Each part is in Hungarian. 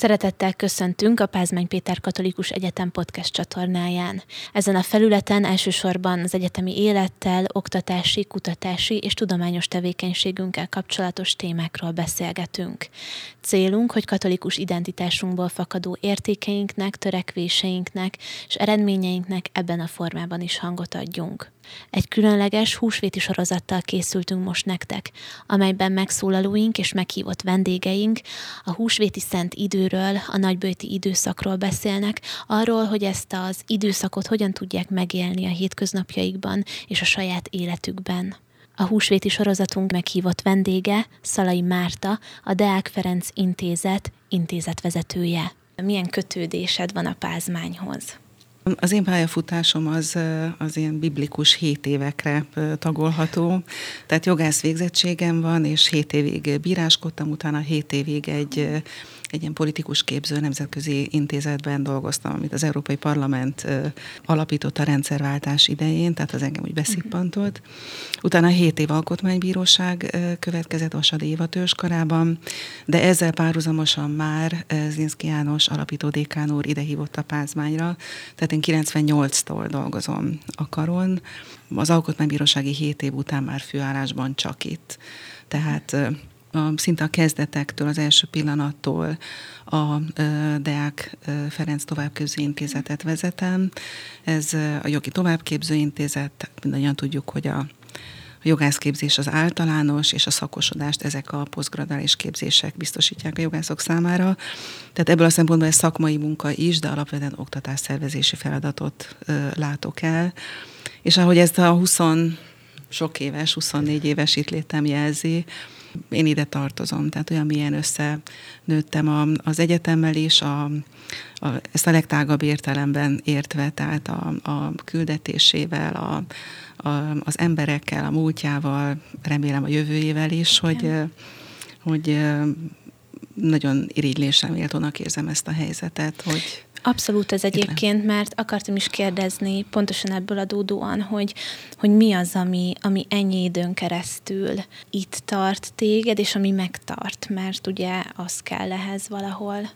Szeretettel köszöntünk a Pázmány Péter Katolikus Egyetem podcast csatornáján. Ezen a felületen elsősorban az egyetemi élettel, oktatási, kutatási és tudományos tevékenységünkkel kapcsolatos témákról beszélgetünk. Célunk, hogy katolikus identitásunkból fakadó értékeinknek, törekvéseinknek és eredményeinknek ebben a formában is hangot adjunk. Egy különleges húsvéti sorozattal készültünk most nektek, amelyben megszólalóink és meghívott vendégeink a húsvéti szent időről, a nagybőti időszakról beszélnek, arról, hogy ezt az időszakot hogyan tudják megélni a hétköznapjaikban és a saját életükben. A húsvéti sorozatunk meghívott vendége Szalai Márta, a Deák Ferenc Intézet intézetvezetője. Milyen kötődésed van a pázmányhoz? Az én pályafutásom az, az ilyen biblikus hét évekre tagolható. Tehát jogász végzettségem van, és hét évig bíráskodtam, utána hét évig egy egy ilyen politikus képző nemzetközi intézetben dolgoztam, amit az Európai Parlament alapított a rendszerváltás idején, tehát az engem úgy beszippantott. Utána 7 év alkotmánybíróság következett Vasadi Éva karában, de ezzel párhuzamosan már Zinszki János alapító dékán úr idehívott a pázmányra, tehát én 98-tól dolgozom a karon, az alkotmánybírósági 7 év után már főállásban csak itt. Tehát a, szinte a kezdetektől, az első pillanattól a Deák Ferenc Továbbképző Intézetet vezetem. Ez a Jogi Továbbképző Intézet, mindannyian tudjuk, hogy a a jogászképzés az általános, és a szakosodást ezek a posztgradális képzések biztosítják a jogászok számára. Tehát ebből a szempontból ez szakmai munka is, de alapvetően oktatásszervezési feladatot ö, látok el. És ahogy ezt a 20 sok éves, 24 éves itt létem jelzi, én ide tartozom, tehát olyan milyen összenőttem a, az egyetemmel is, a, a, ezt a legtágabb értelemben értve, tehát a, a küldetésével, a, a, az emberekkel, a múltjával, remélem a jövőjével is, hogy, hogy nagyon irigylésem méltónak érzem ezt a helyzetet, hogy Abszolút ez egyébként, mert akartam is kérdezni pontosan ebből adódóan, hogy, hogy mi az, ami, ami ennyi időn keresztül itt tart téged, és ami megtart, mert ugye az kell ehhez valahol.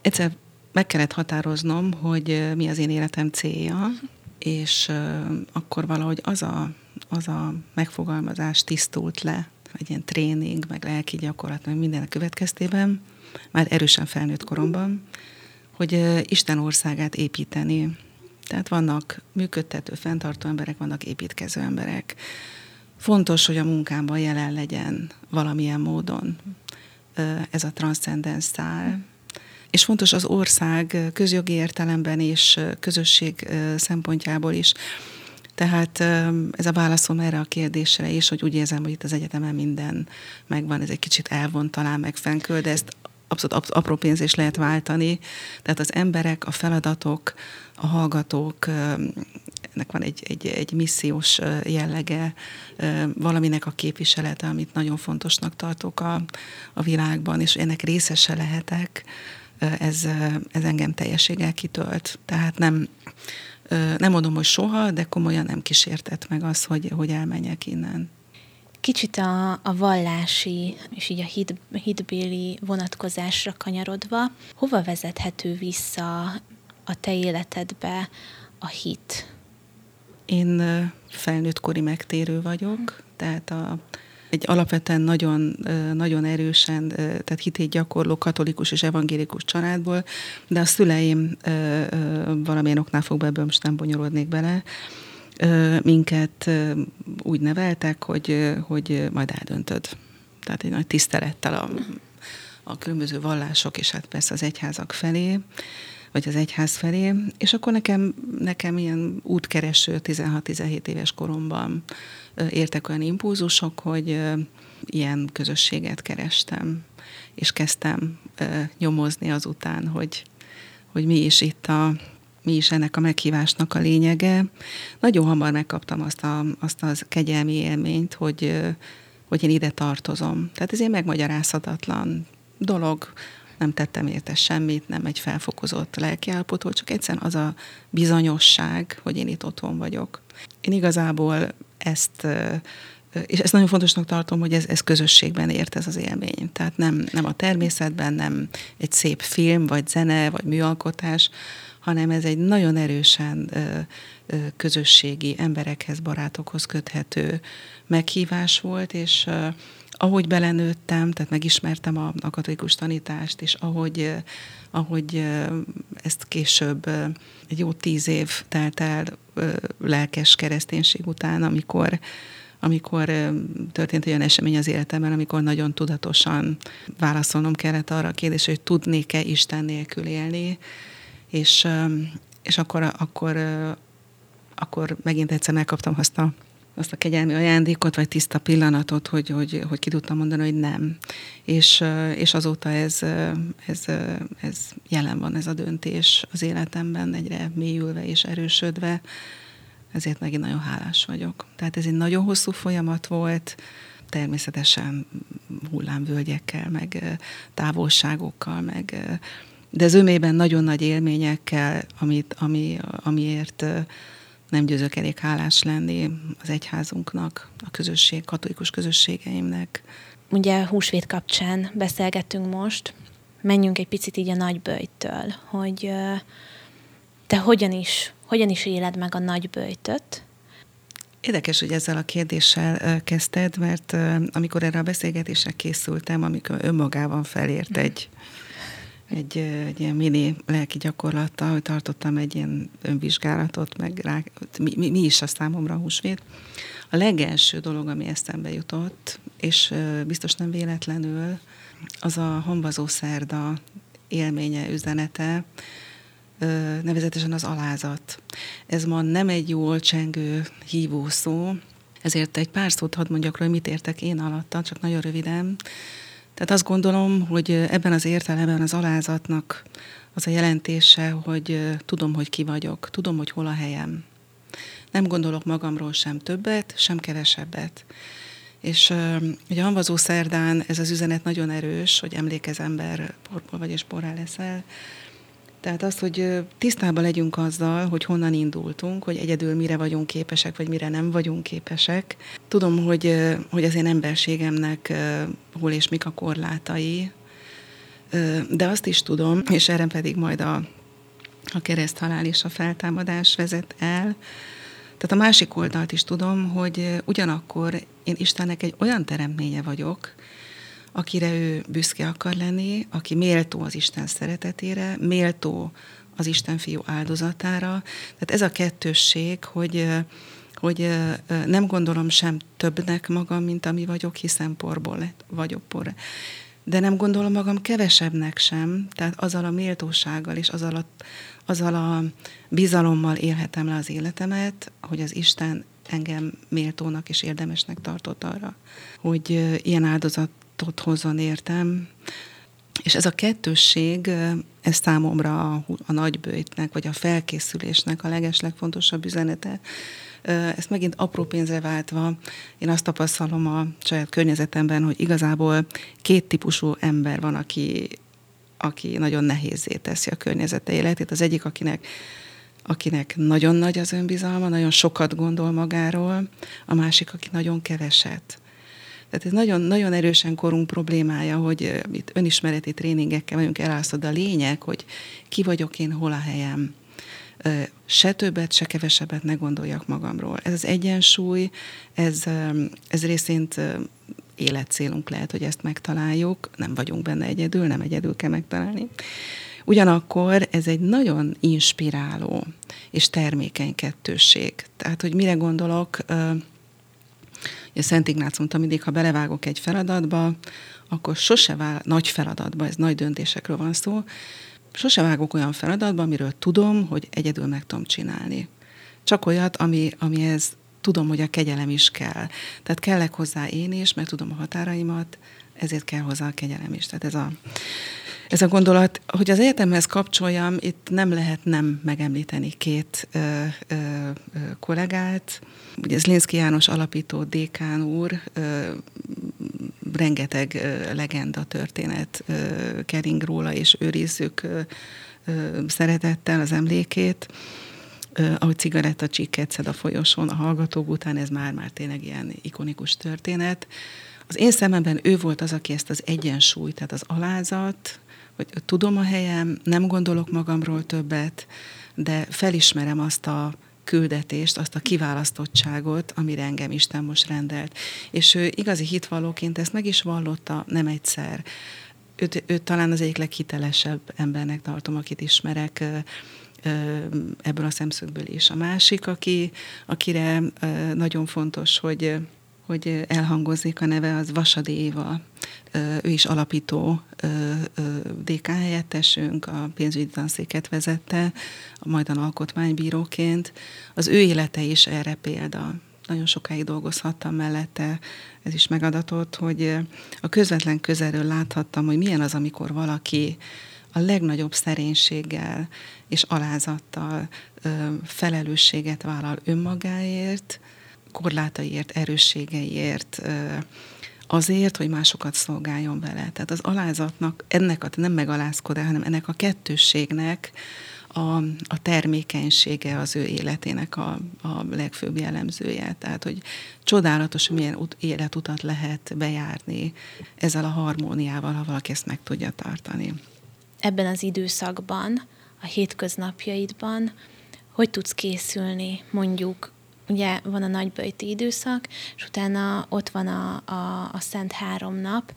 Egyszer meg kellett határoznom, hogy mi az én életem célja, és akkor valahogy az a, az a megfogalmazás tisztult le, egy ilyen tréning, meg lelki gyakorlat, meg minden következtében, már erősen felnőtt koromban, hogy Isten országát építeni. Tehát vannak működtető, fenntartó emberek, vannak építkező emberek. Fontos, hogy a munkámban jelen legyen valamilyen módon ez a transzcendens szál. És fontos az ország közjogi értelemben és közösség szempontjából is. Tehát ez a válaszom erre a kérdésre is, hogy úgy érzem, hogy itt az egyetemen minden megvan, ez egy kicsit elvont talán meg fenköl, de ezt abszolút apró pénz lehet váltani. Tehát az emberek, a feladatok, a hallgatók, ennek van egy, egy, egy missziós jellege, valaminek a képviselete, amit nagyon fontosnak tartok a, a világban, és ennek részese lehetek, ez, ez engem teljességgel kitölt. Tehát nem, nem mondom, hogy soha, de komolyan nem kísértett meg az, hogy, hogy elmenjek innen. Kicsit a, a vallási és így a hit, hitbéli vonatkozásra kanyarodva, hova vezethető vissza a te életedbe a hit? Én felnőtt kori megtérő vagyok, tehát a, egy alapvetően nagyon, nagyon erősen, tehát hitét gyakorló katolikus és evangélikus családból, de a szüleim valamilyen oknál fogva ebből most nem bonyolódnék bele, minket úgy neveltek, hogy, hogy majd eldöntöd. Tehát egy nagy tisztelettel a, a különböző vallások, és hát persze az egyházak felé, vagy az egyház felé, és akkor nekem, nekem ilyen útkereső 16-17 éves koromban értek olyan impulzusok, hogy ilyen közösséget kerestem, és kezdtem nyomozni azután, hogy, hogy mi is itt a, mi is ennek a meghívásnak a lényege. Nagyon hamar megkaptam azt, a, azt az kegyelmi élményt, hogy, hogy én ide tartozom. Tehát ez egy megmagyarázhatatlan dolog, nem tettem érte semmit, nem egy felfokozott lelkiállapotról, csak egyszerűen az a bizonyosság, hogy én itt otthon vagyok. Én igazából ezt és ezt nagyon fontosnak tartom, hogy ez, ez közösségben ért ez az élmény. Tehát nem, nem a természetben, nem egy szép film, vagy zene, vagy műalkotás, hanem ez egy nagyon erősen közösségi, emberekhez, barátokhoz köthető meghívás volt, és ahogy belenőttem, tehát megismertem a, a katolikus tanítást, és ahogy, ahogy ezt később egy jó tíz év telt el lelkes kereszténység után, amikor amikor történt olyan esemény az életemben, amikor nagyon tudatosan válaszolnom kellett arra a kérdésre, hogy tudnék-e Isten nélkül élni, és, és akkor, akkor, akkor megint egyszer megkaptam azt a, azt a kegyelmi ajándékot, vagy tiszta pillanatot, hogy, hogy, hogy ki tudtam mondani, hogy nem. És, és azóta ez, ez, ez jelen van, ez a döntés az életemben, egyre mélyülve és erősödve, ezért megint nagyon hálás vagyok. Tehát ez egy nagyon hosszú folyamat volt, természetesen hullámvölgyekkel, meg távolságokkal, meg de zömében nagyon nagy élményekkel, amit, ami, amiért nem győzök elég hálás lenni az egyházunknak, a közösség, katolikus közösségeimnek. Ugye húsvét kapcsán beszélgettünk most, menjünk egy picit így a nagybőjtől, hogy te hogyan is, hogyan is éled meg a nagybőjtöt, Érdekes, hogy ezzel a kérdéssel kezdted, mert amikor erre a beszélgetésre készültem, amikor önmagában felért egy egy, egy ilyen mini lelki gyakorlattal, hogy tartottam egy ilyen önvizsgálatot, meg rá, mi, mi, mi is a számomra a húsvét. A legelső dolog, ami eszembe jutott, és biztos nem véletlenül, az a hambazó szerda élménye, üzenete, nevezetesen az alázat. Ez ma nem egy jól csengő hívó szó, ezért egy pár szót hadd mondjak hogy mit értek én alatta, csak nagyon röviden. Tehát azt gondolom, hogy ebben az értelemben az alázatnak az a jelentése, hogy tudom, hogy ki vagyok, tudom, hogy hol a helyem. Nem gondolok magamról sem többet, sem kevesebbet. És ugye Hanvazó szerdán ez az üzenet nagyon erős, hogy emlékez ember, porból vagy és porrá leszel, tehát az, hogy tisztában legyünk azzal, hogy honnan indultunk, hogy egyedül mire vagyunk képesek, vagy mire nem vagyunk képesek. Tudom, hogy, hogy az én emberségemnek hol és mik a korlátai, de azt is tudom, és erre pedig majd a, a kereszthalál és a feltámadás vezet el, tehát a másik oldalt is tudom, hogy ugyanakkor én Istennek egy olyan teremtménye vagyok, akire ő büszke akar lenni, aki méltó az Isten szeretetére, méltó az Isten fiú áldozatára. Tehát ez a kettősség, hogy hogy nem gondolom sem többnek magam, mint ami vagyok, hiszen porból vagyok por. De nem gondolom magam kevesebbnek sem, tehát azzal a méltósággal és azzal a, azzal a bizalommal élhetem le az életemet, hogy az Isten engem méltónak és érdemesnek tartott arra, hogy ilyen áldozat ártot hozzon értem. És ez a kettősség, ez számomra a, a nagybőjtnek, vagy a felkészülésnek a legeslegfontosabb üzenete. Ezt megint apró pénzre váltva, én azt tapasztalom a saját környezetemben, hogy igazából két típusú ember van, aki, aki nagyon nehézé teszi a környezete életét. Az egyik, akinek akinek nagyon nagy az önbizalma, nagyon sokat gondol magáról, a másik, aki nagyon keveset. Tehát ez nagyon, nagyon erősen korunk problémája, hogy itt önismereti tréningekkel vagyunk elászott, de a lényeg, hogy ki vagyok én, hol a helyem. Se többet, se kevesebbet ne gondoljak magamról. Ez az egyensúly, ez, ez részint életcélunk lehet, hogy ezt megtaláljuk, nem vagyunk benne egyedül, nem egyedül kell megtalálni. Ugyanakkor ez egy nagyon inspiráló és termékeny kettősség. Tehát, hogy mire gondolok, Ugye Szent Ignác mondta mindig, ha belevágok egy feladatba, akkor sose vál, nagy feladatba, ez nagy döntésekről van szó, sose vágok olyan feladatba, amiről tudom, hogy egyedül meg tudom csinálni. Csak olyat, ami, amihez tudom, hogy a kegyelem is kell. Tehát kellek hozzá én is, mert tudom a határaimat, ezért kell hozzá a kegyelem is. Tehát ez a, ez a gondolat, hogy az egyetemhez kapcsoljam, itt nem lehet nem megemlíteni két ö, ö, ö, kollégát. Ugye Zlinszki János alapító dékán úr, ö, rengeteg ö, legenda történet ö, kering róla, és őrizzük ö, ö, szeretettel az emlékét. ahogy cigaretta szed a folyosón a hallgatók után, ez már-már tényleg ilyen ikonikus történet. Az én szememben ő volt az, aki ezt az egyensúlyt, tehát az alázat, hogy tudom a helyem, nem gondolok magamról többet, de felismerem azt a küldetést, azt a kiválasztottságot, amire engem Isten most rendelt. És ő igazi hitvallóként ezt meg is vallotta nem egyszer. Őt, őt talán az egyik leghitelesebb embernek tartom, akit ismerek ebből a szemszögből is. A másik, aki, akire nagyon fontos, hogy hogy elhangozik a neve, az Vasadi Éva. Ő is alapító DK helyettesünk, a pénzügyi tanszéket vezette, majdan alkotmánybíróként. Az ő élete is erre példa. Nagyon sokáig dolgozhattam mellette, ez is megadatott, hogy a közvetlen közelről láthattam, hogy milyen az, amikor valaki a legnagyobb szerénységgel és alázattal felelősséget vállal önmagáért, korlátaiért, erősségeiért, azért, hogy másokat szolgáljon vele. Tehát az alázatnak, ennek a nem megalázkodás, hanem ennek a kettősségnek a, a termékenysége az ő életének a, a legfőbb jellemzője. Tehát, hogy csodálatos, milyen ut, életutat lehet bejárni ezzel a harmóniával, ha valaki ezt meg tudja tartani. Ebben az időszakban, a hétköznapjaidban, hogy tudsz készülni mondjuk ugye van a nagyböjti időszak, és utána ott van a, a, a Szent Három nap.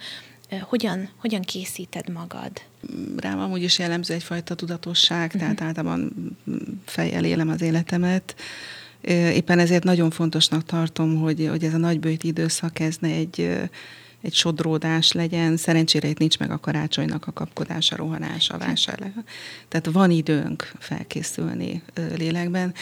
Hogyan, hogyan készíted magad? Rám amúgy is jellemző egyfajta tudatosság, uh-huh. tehát általában fejjel élem az életemet. Éppen ezért nagyon fontosnak tartom, hogy, hogy ez a nagybőti időszak ez ne egy, egy sodródás legyen. Szerencsére itt nincs meg a karácsonynak a kapkodása, rohanása, vásárlás. Tehát van időnk felkészülni lélekben.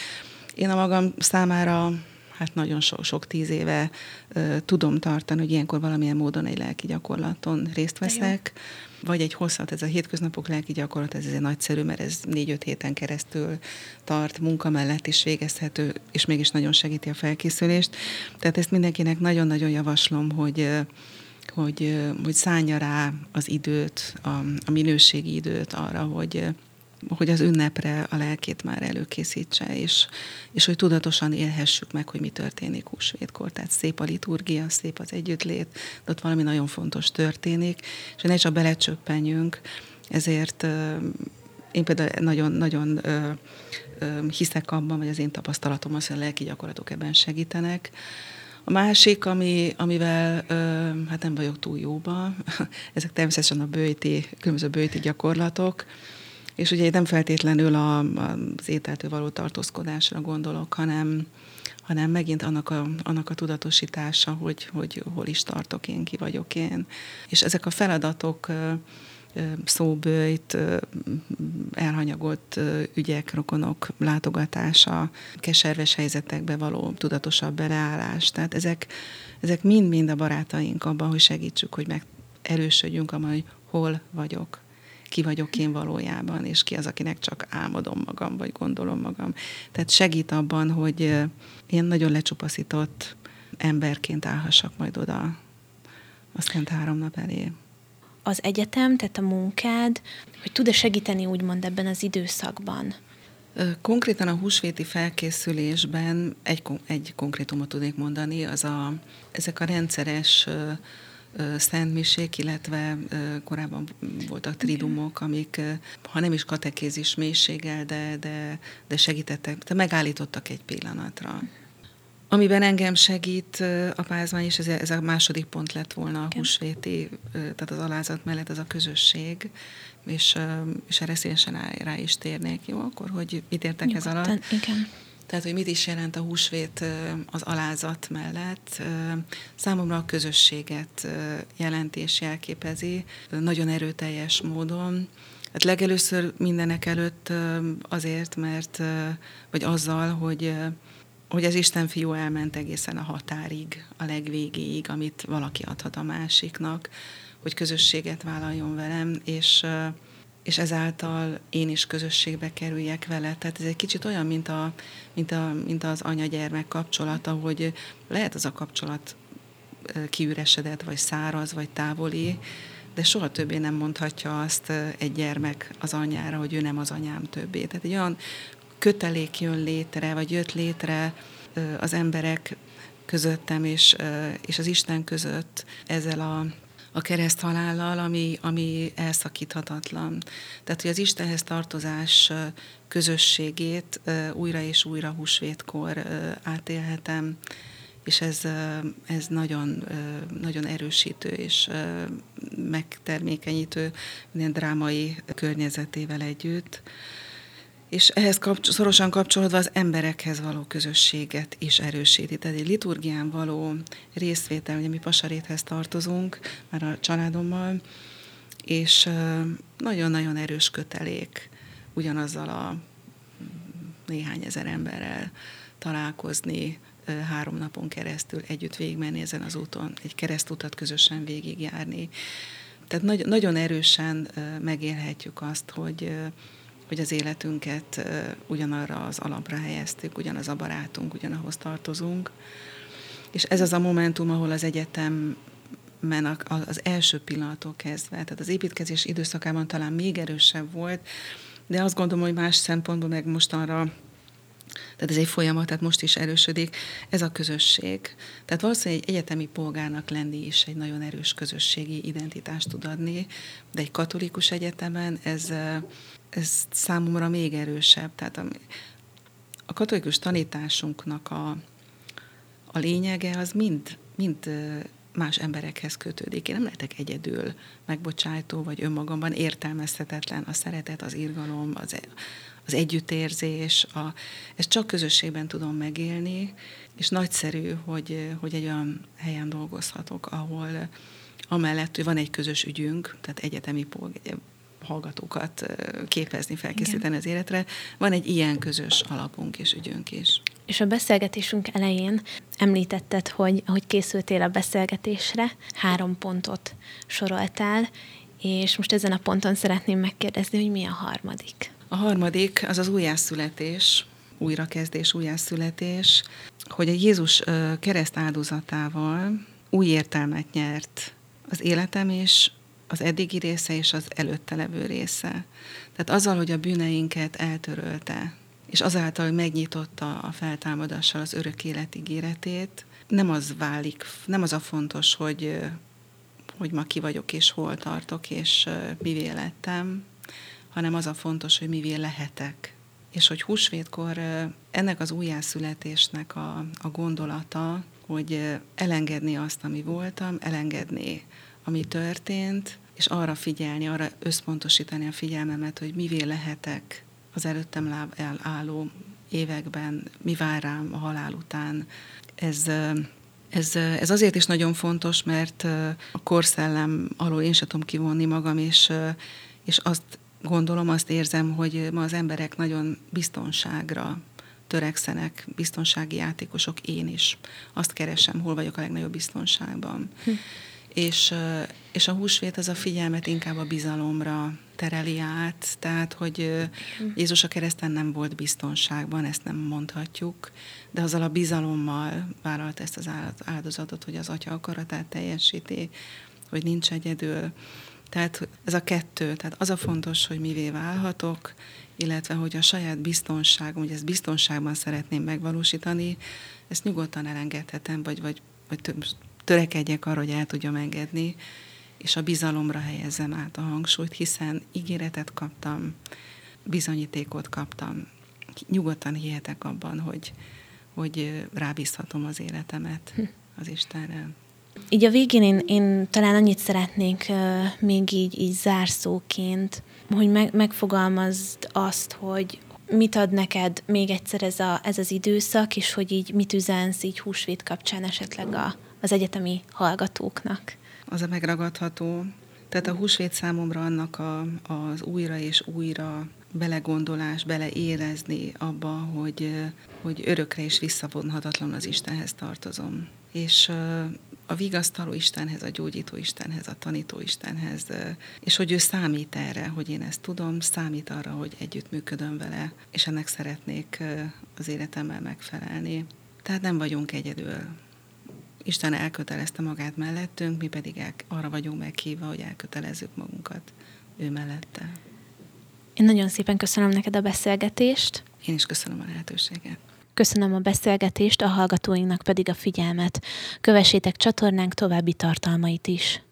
Én a magam számára hát nagyon sok, sok tíz éve uh, tudom tartani, hogy ilyenkor valamilyen módon egy lelki gyakorlaton részt veszek, vagy egy hosszat, ez a hétköznapok lelki gyakorlat, ez azért nagyszerű, mert ez négy-öt héten keresztül tart, munka mellett is végezhető, és mégis nagyon segíti a felkészülést. Tehát ezt mindenkinek nagyon-nagyon javaslom, hogy hogy, hogy szánja rá az időt, a, a minőségi időt arra, hogy hogy az ünnepre a lelkét már előkészítse, és, és hogy tudatosan élhessük meg, hogy mi történik húsvétkor. Tehát szép a liturgia, szép az együttlét, de ott valami nagyon fontos történik, és ne csak belecsöppenjünk, ezért én például nagyon-nagyon hiszek abban, vagy az én tapasztalatom az, hogy a lelki gyakorlatok ebben segítenek. A másik, ami, amivel ö, hát nem vagyok túl jóba, ezek természetesen a bőti, különböző bőti gyakorlatok, és ugye nem feltétlenül a, az ételtől való tartózkodásra gondolok, hanem, hanem megint annak a, annak a tudatosítása, hogy, hogy hol is tartok én, ki vagyok én. És ezek a feladatok szóbőjt, elhanyagolt ügyek, rokonok látogatása, keserves helyzetekbe való tudatosabb beleállás. Tehát ezek, ezek mind-mind a barátaink abban, hogy segítsük, hogy meg erősödjünk abban, hogy hol vagyok ki vagyok én valójában, és ki az, akinek csak álmodom magam, vagy gondolom magam. Tehát segít abban, hogy én nagyon lecsupaszított emberként állhassak majd oda a Szent Három nap elé. Az egyetem, tehát a munkád, hogy tud-e segíteni úgymond ebben az időszakban? Konkrétan a húsvéti felkészülésben egy, egy konkrétumot tudnék mondani, az a, ezek a rendszeres szentmisék, illetve korábban voltak tridumok, amik, ha nem is katekézis mélységgel, de, de, de segítettek, de megállítottak egy pillanatra. Amiben engem segít a pázmány, és ez, ez a második pont lett volna a húsvéti, tehát az alázat mellett az a közösség, és, és erre szívesen rá is térnék, jó? Akkor, hogy mit értek Nyugodtan, ez alatt? Igen. Tehát, hogy mit is jelent a húsvét az alázat mellett. Számomra a közösséget jelenti és jelképezi nagyon erőteljes módon. Hát legelőször mindenek előtt azért, mert, vagy azzal, hogy hogy az Isten fiú elment egészen a határig, a legvégéig, amit valaki adhat a másiknak, hogy közösséget vállaljon velem, és és ezáltal én is közösségbe kerüljek vele. Tehát ez egy kicsit olyan, mint, a, mint, a, mint az anya-gyermek kapcsolata, hogy lehet az a kapcsolat kiüresedett, vagy száraz, vagy távoli, de soha többé nem mondhatja azt egy gyermek az anyára, hogy ő nem az anyám többé. Tehát egy olyan kötelék jön létre, vagy jött létre az emberek közöttem és, és az Isten között ezzel a, a kereszt halállal, ami, ami elszakíthatatlan. Tehát, hogy az Istenhez tartozás közösségét újra és újra húsvétkor átélhetem, és ez, ez nagyon, nagyon erősítő és megtermékenyítő minden drámai környezetével együtt. És ehhez kapcs- szorosan kapcsolódva az emberekhez való közösséget is erősíti. Tehát egy liturgián való részvétel, ugye mi Pasaréthez tartozunk, már a családommal, és nagyon-nagyon erős kötelék ugyanazzal a néhány ezer emberrel találkozni, három napon keresztül együtt végigmenni ezen az úton, egy keresztutat közösen végigjárni. Tehát nagy, nagyon erősen megélhetjük azt, hogy, hogy az életünket ugyanarra az alapra helyeztük, ugyanaz a barátunk, ugyanahoz tartozunk. És ez az a momentum, ahol az egyetem az első pillanattól kezdve, tehát az építkezés időszakában talán még erősebb volt, de azt gondolom, hogy más szempontból meg mostanra tehát ez egy folyamat, tehát most is erősödik. Ez a közösség. Tehát valószínűleg egy egyetemi polgárnak lenni is egy nagyon erős közösségi identitást tud adni, de egy katolikus egyetemen ez, ez számomra még erősebb. Tehát a, a katolikus tanításunknak a, a lényege az mind, mind más emberekhez kötődik. Én nem lehetek egyedül megbocsájtó, vagy önmagamban értelmezhetetlen a szeretet, az irgalom, az, az együttérzés, a, ezt csak közösségben tudom megélni, és nagyszerű, hogy, hogy egy olyan helyen dolgozhatok, ahol amellett, hogy van egy közös ügyünk, tehát egyetemi hallgatókat képezni, felkészíteni Igen. az életre, van egy ilyen közös alapunk és ügyünk is. És a beszélgetésünk elején említetted, hogy ahogy készültél a beszélgetésre, három pontot soroltál, és most ezen a ponton szeretném megkérdezni, hogy mi a harmadik. A harmadik az az újjászületés, újrakezdés, újjászületés, hogy a Jézus kereszt áldozatával új értelmet nyert az életem és az eddigi része és az előtte levő része. Tehát azzal, hogy a bűneinket eltörölte, és azáltal, hogy megnyitotta a feltámadással az örök élet ígéretét, nem az válik, nem az a fontos, hogy, hogy ma ki vagyok, és hol tartok, és mivé lettem, hanem az a fontos, hogy mivé lehetek. És hogy húsvétkor ennek az újjászületésnek a, a gondolata, hogy elengedni azt, ami voltam, elengedni, ami történt, és arra figyelni, arra összpontosítani a figyelmemet, hogy mivé lehetek az előttem álló években, mi vár rám a halál után. Ez, ez, ez azért is nagyon fontos, mert a korszellem alól én sem tudom kivonni magam, és, és azt gondolom, azt érzem, hogy ma az emberek nagyon biztonságra törekszenek, biztonsági játékosok, én is. Azt keresem, hol vagyok a legnagyobb biztonságban. Hm. És, és a húsvét az a figyelmet inkább a bizalomra tereli át, tehát, hogy. Jézus a kereszten nem volt biztonságban, ezt nem mondhatjuk, de azzal a bizalommal vállalt ezt az áldozatot, hogy az atya akaratát teljesíti, hogy nincs egyedül, tehát ez a kettő, tehát az a fontos, hogy mivé válhatok, illetve hogy a saját biztonságom, hogy ezt biztonságban szeretném megvalósítani, ezt nyugodtan elengedhetem, vagy, vagy, vagy törekedjek arra, hogy el tudjam engedni, és a bizalomra helyezzem át a hangsúlyt, hiszen ígéretet kaptam, bizonyítékot kaptam. Nyugodtan hihetek abban, hogy, hogy rábízhatom az életemet hm. az Istenre. Így a végén én, én talán annyit szeretnék uh, még így, így zárszóként, hogy meg, megfogalmazd azt, hogy mit ad neked még egyszer ez, a, ez az időszak, és hogy így mit üzensz így húsvét kapcsán esetleg a, az egyetemi hallgatóknak. Az a megragadható. Tehát a húsvét számomra annak a, az újra és újra belegondolás, beleérezni abba, hogy, hogy örökre és visszavonhatatlan az Istenhez tartozom. És a vigasztaló Istenhez, a gyógyító Istenhez, a tanító Istenhez, és hogy ő számít erre, hogy én ezt tudom, számít arra, hogy együttműködöm vele, és ennek szeretnék az életemmel megfelelni. Tehát nem vagyunk egyedül. Isten elkötelezte magát mellettünk, mi pedig el, arra vagyunk meghívva, hogy elkötelezzük magunkat ő mellette. Én nagyon szépen köszönöm neked a beszélgetést. Én is köszönöm a lehetőséget. Köszönöm a beszélgetést, a hallgatóinknak pedig a figyelmet. Kövessétek csatornánk további tartalmait is.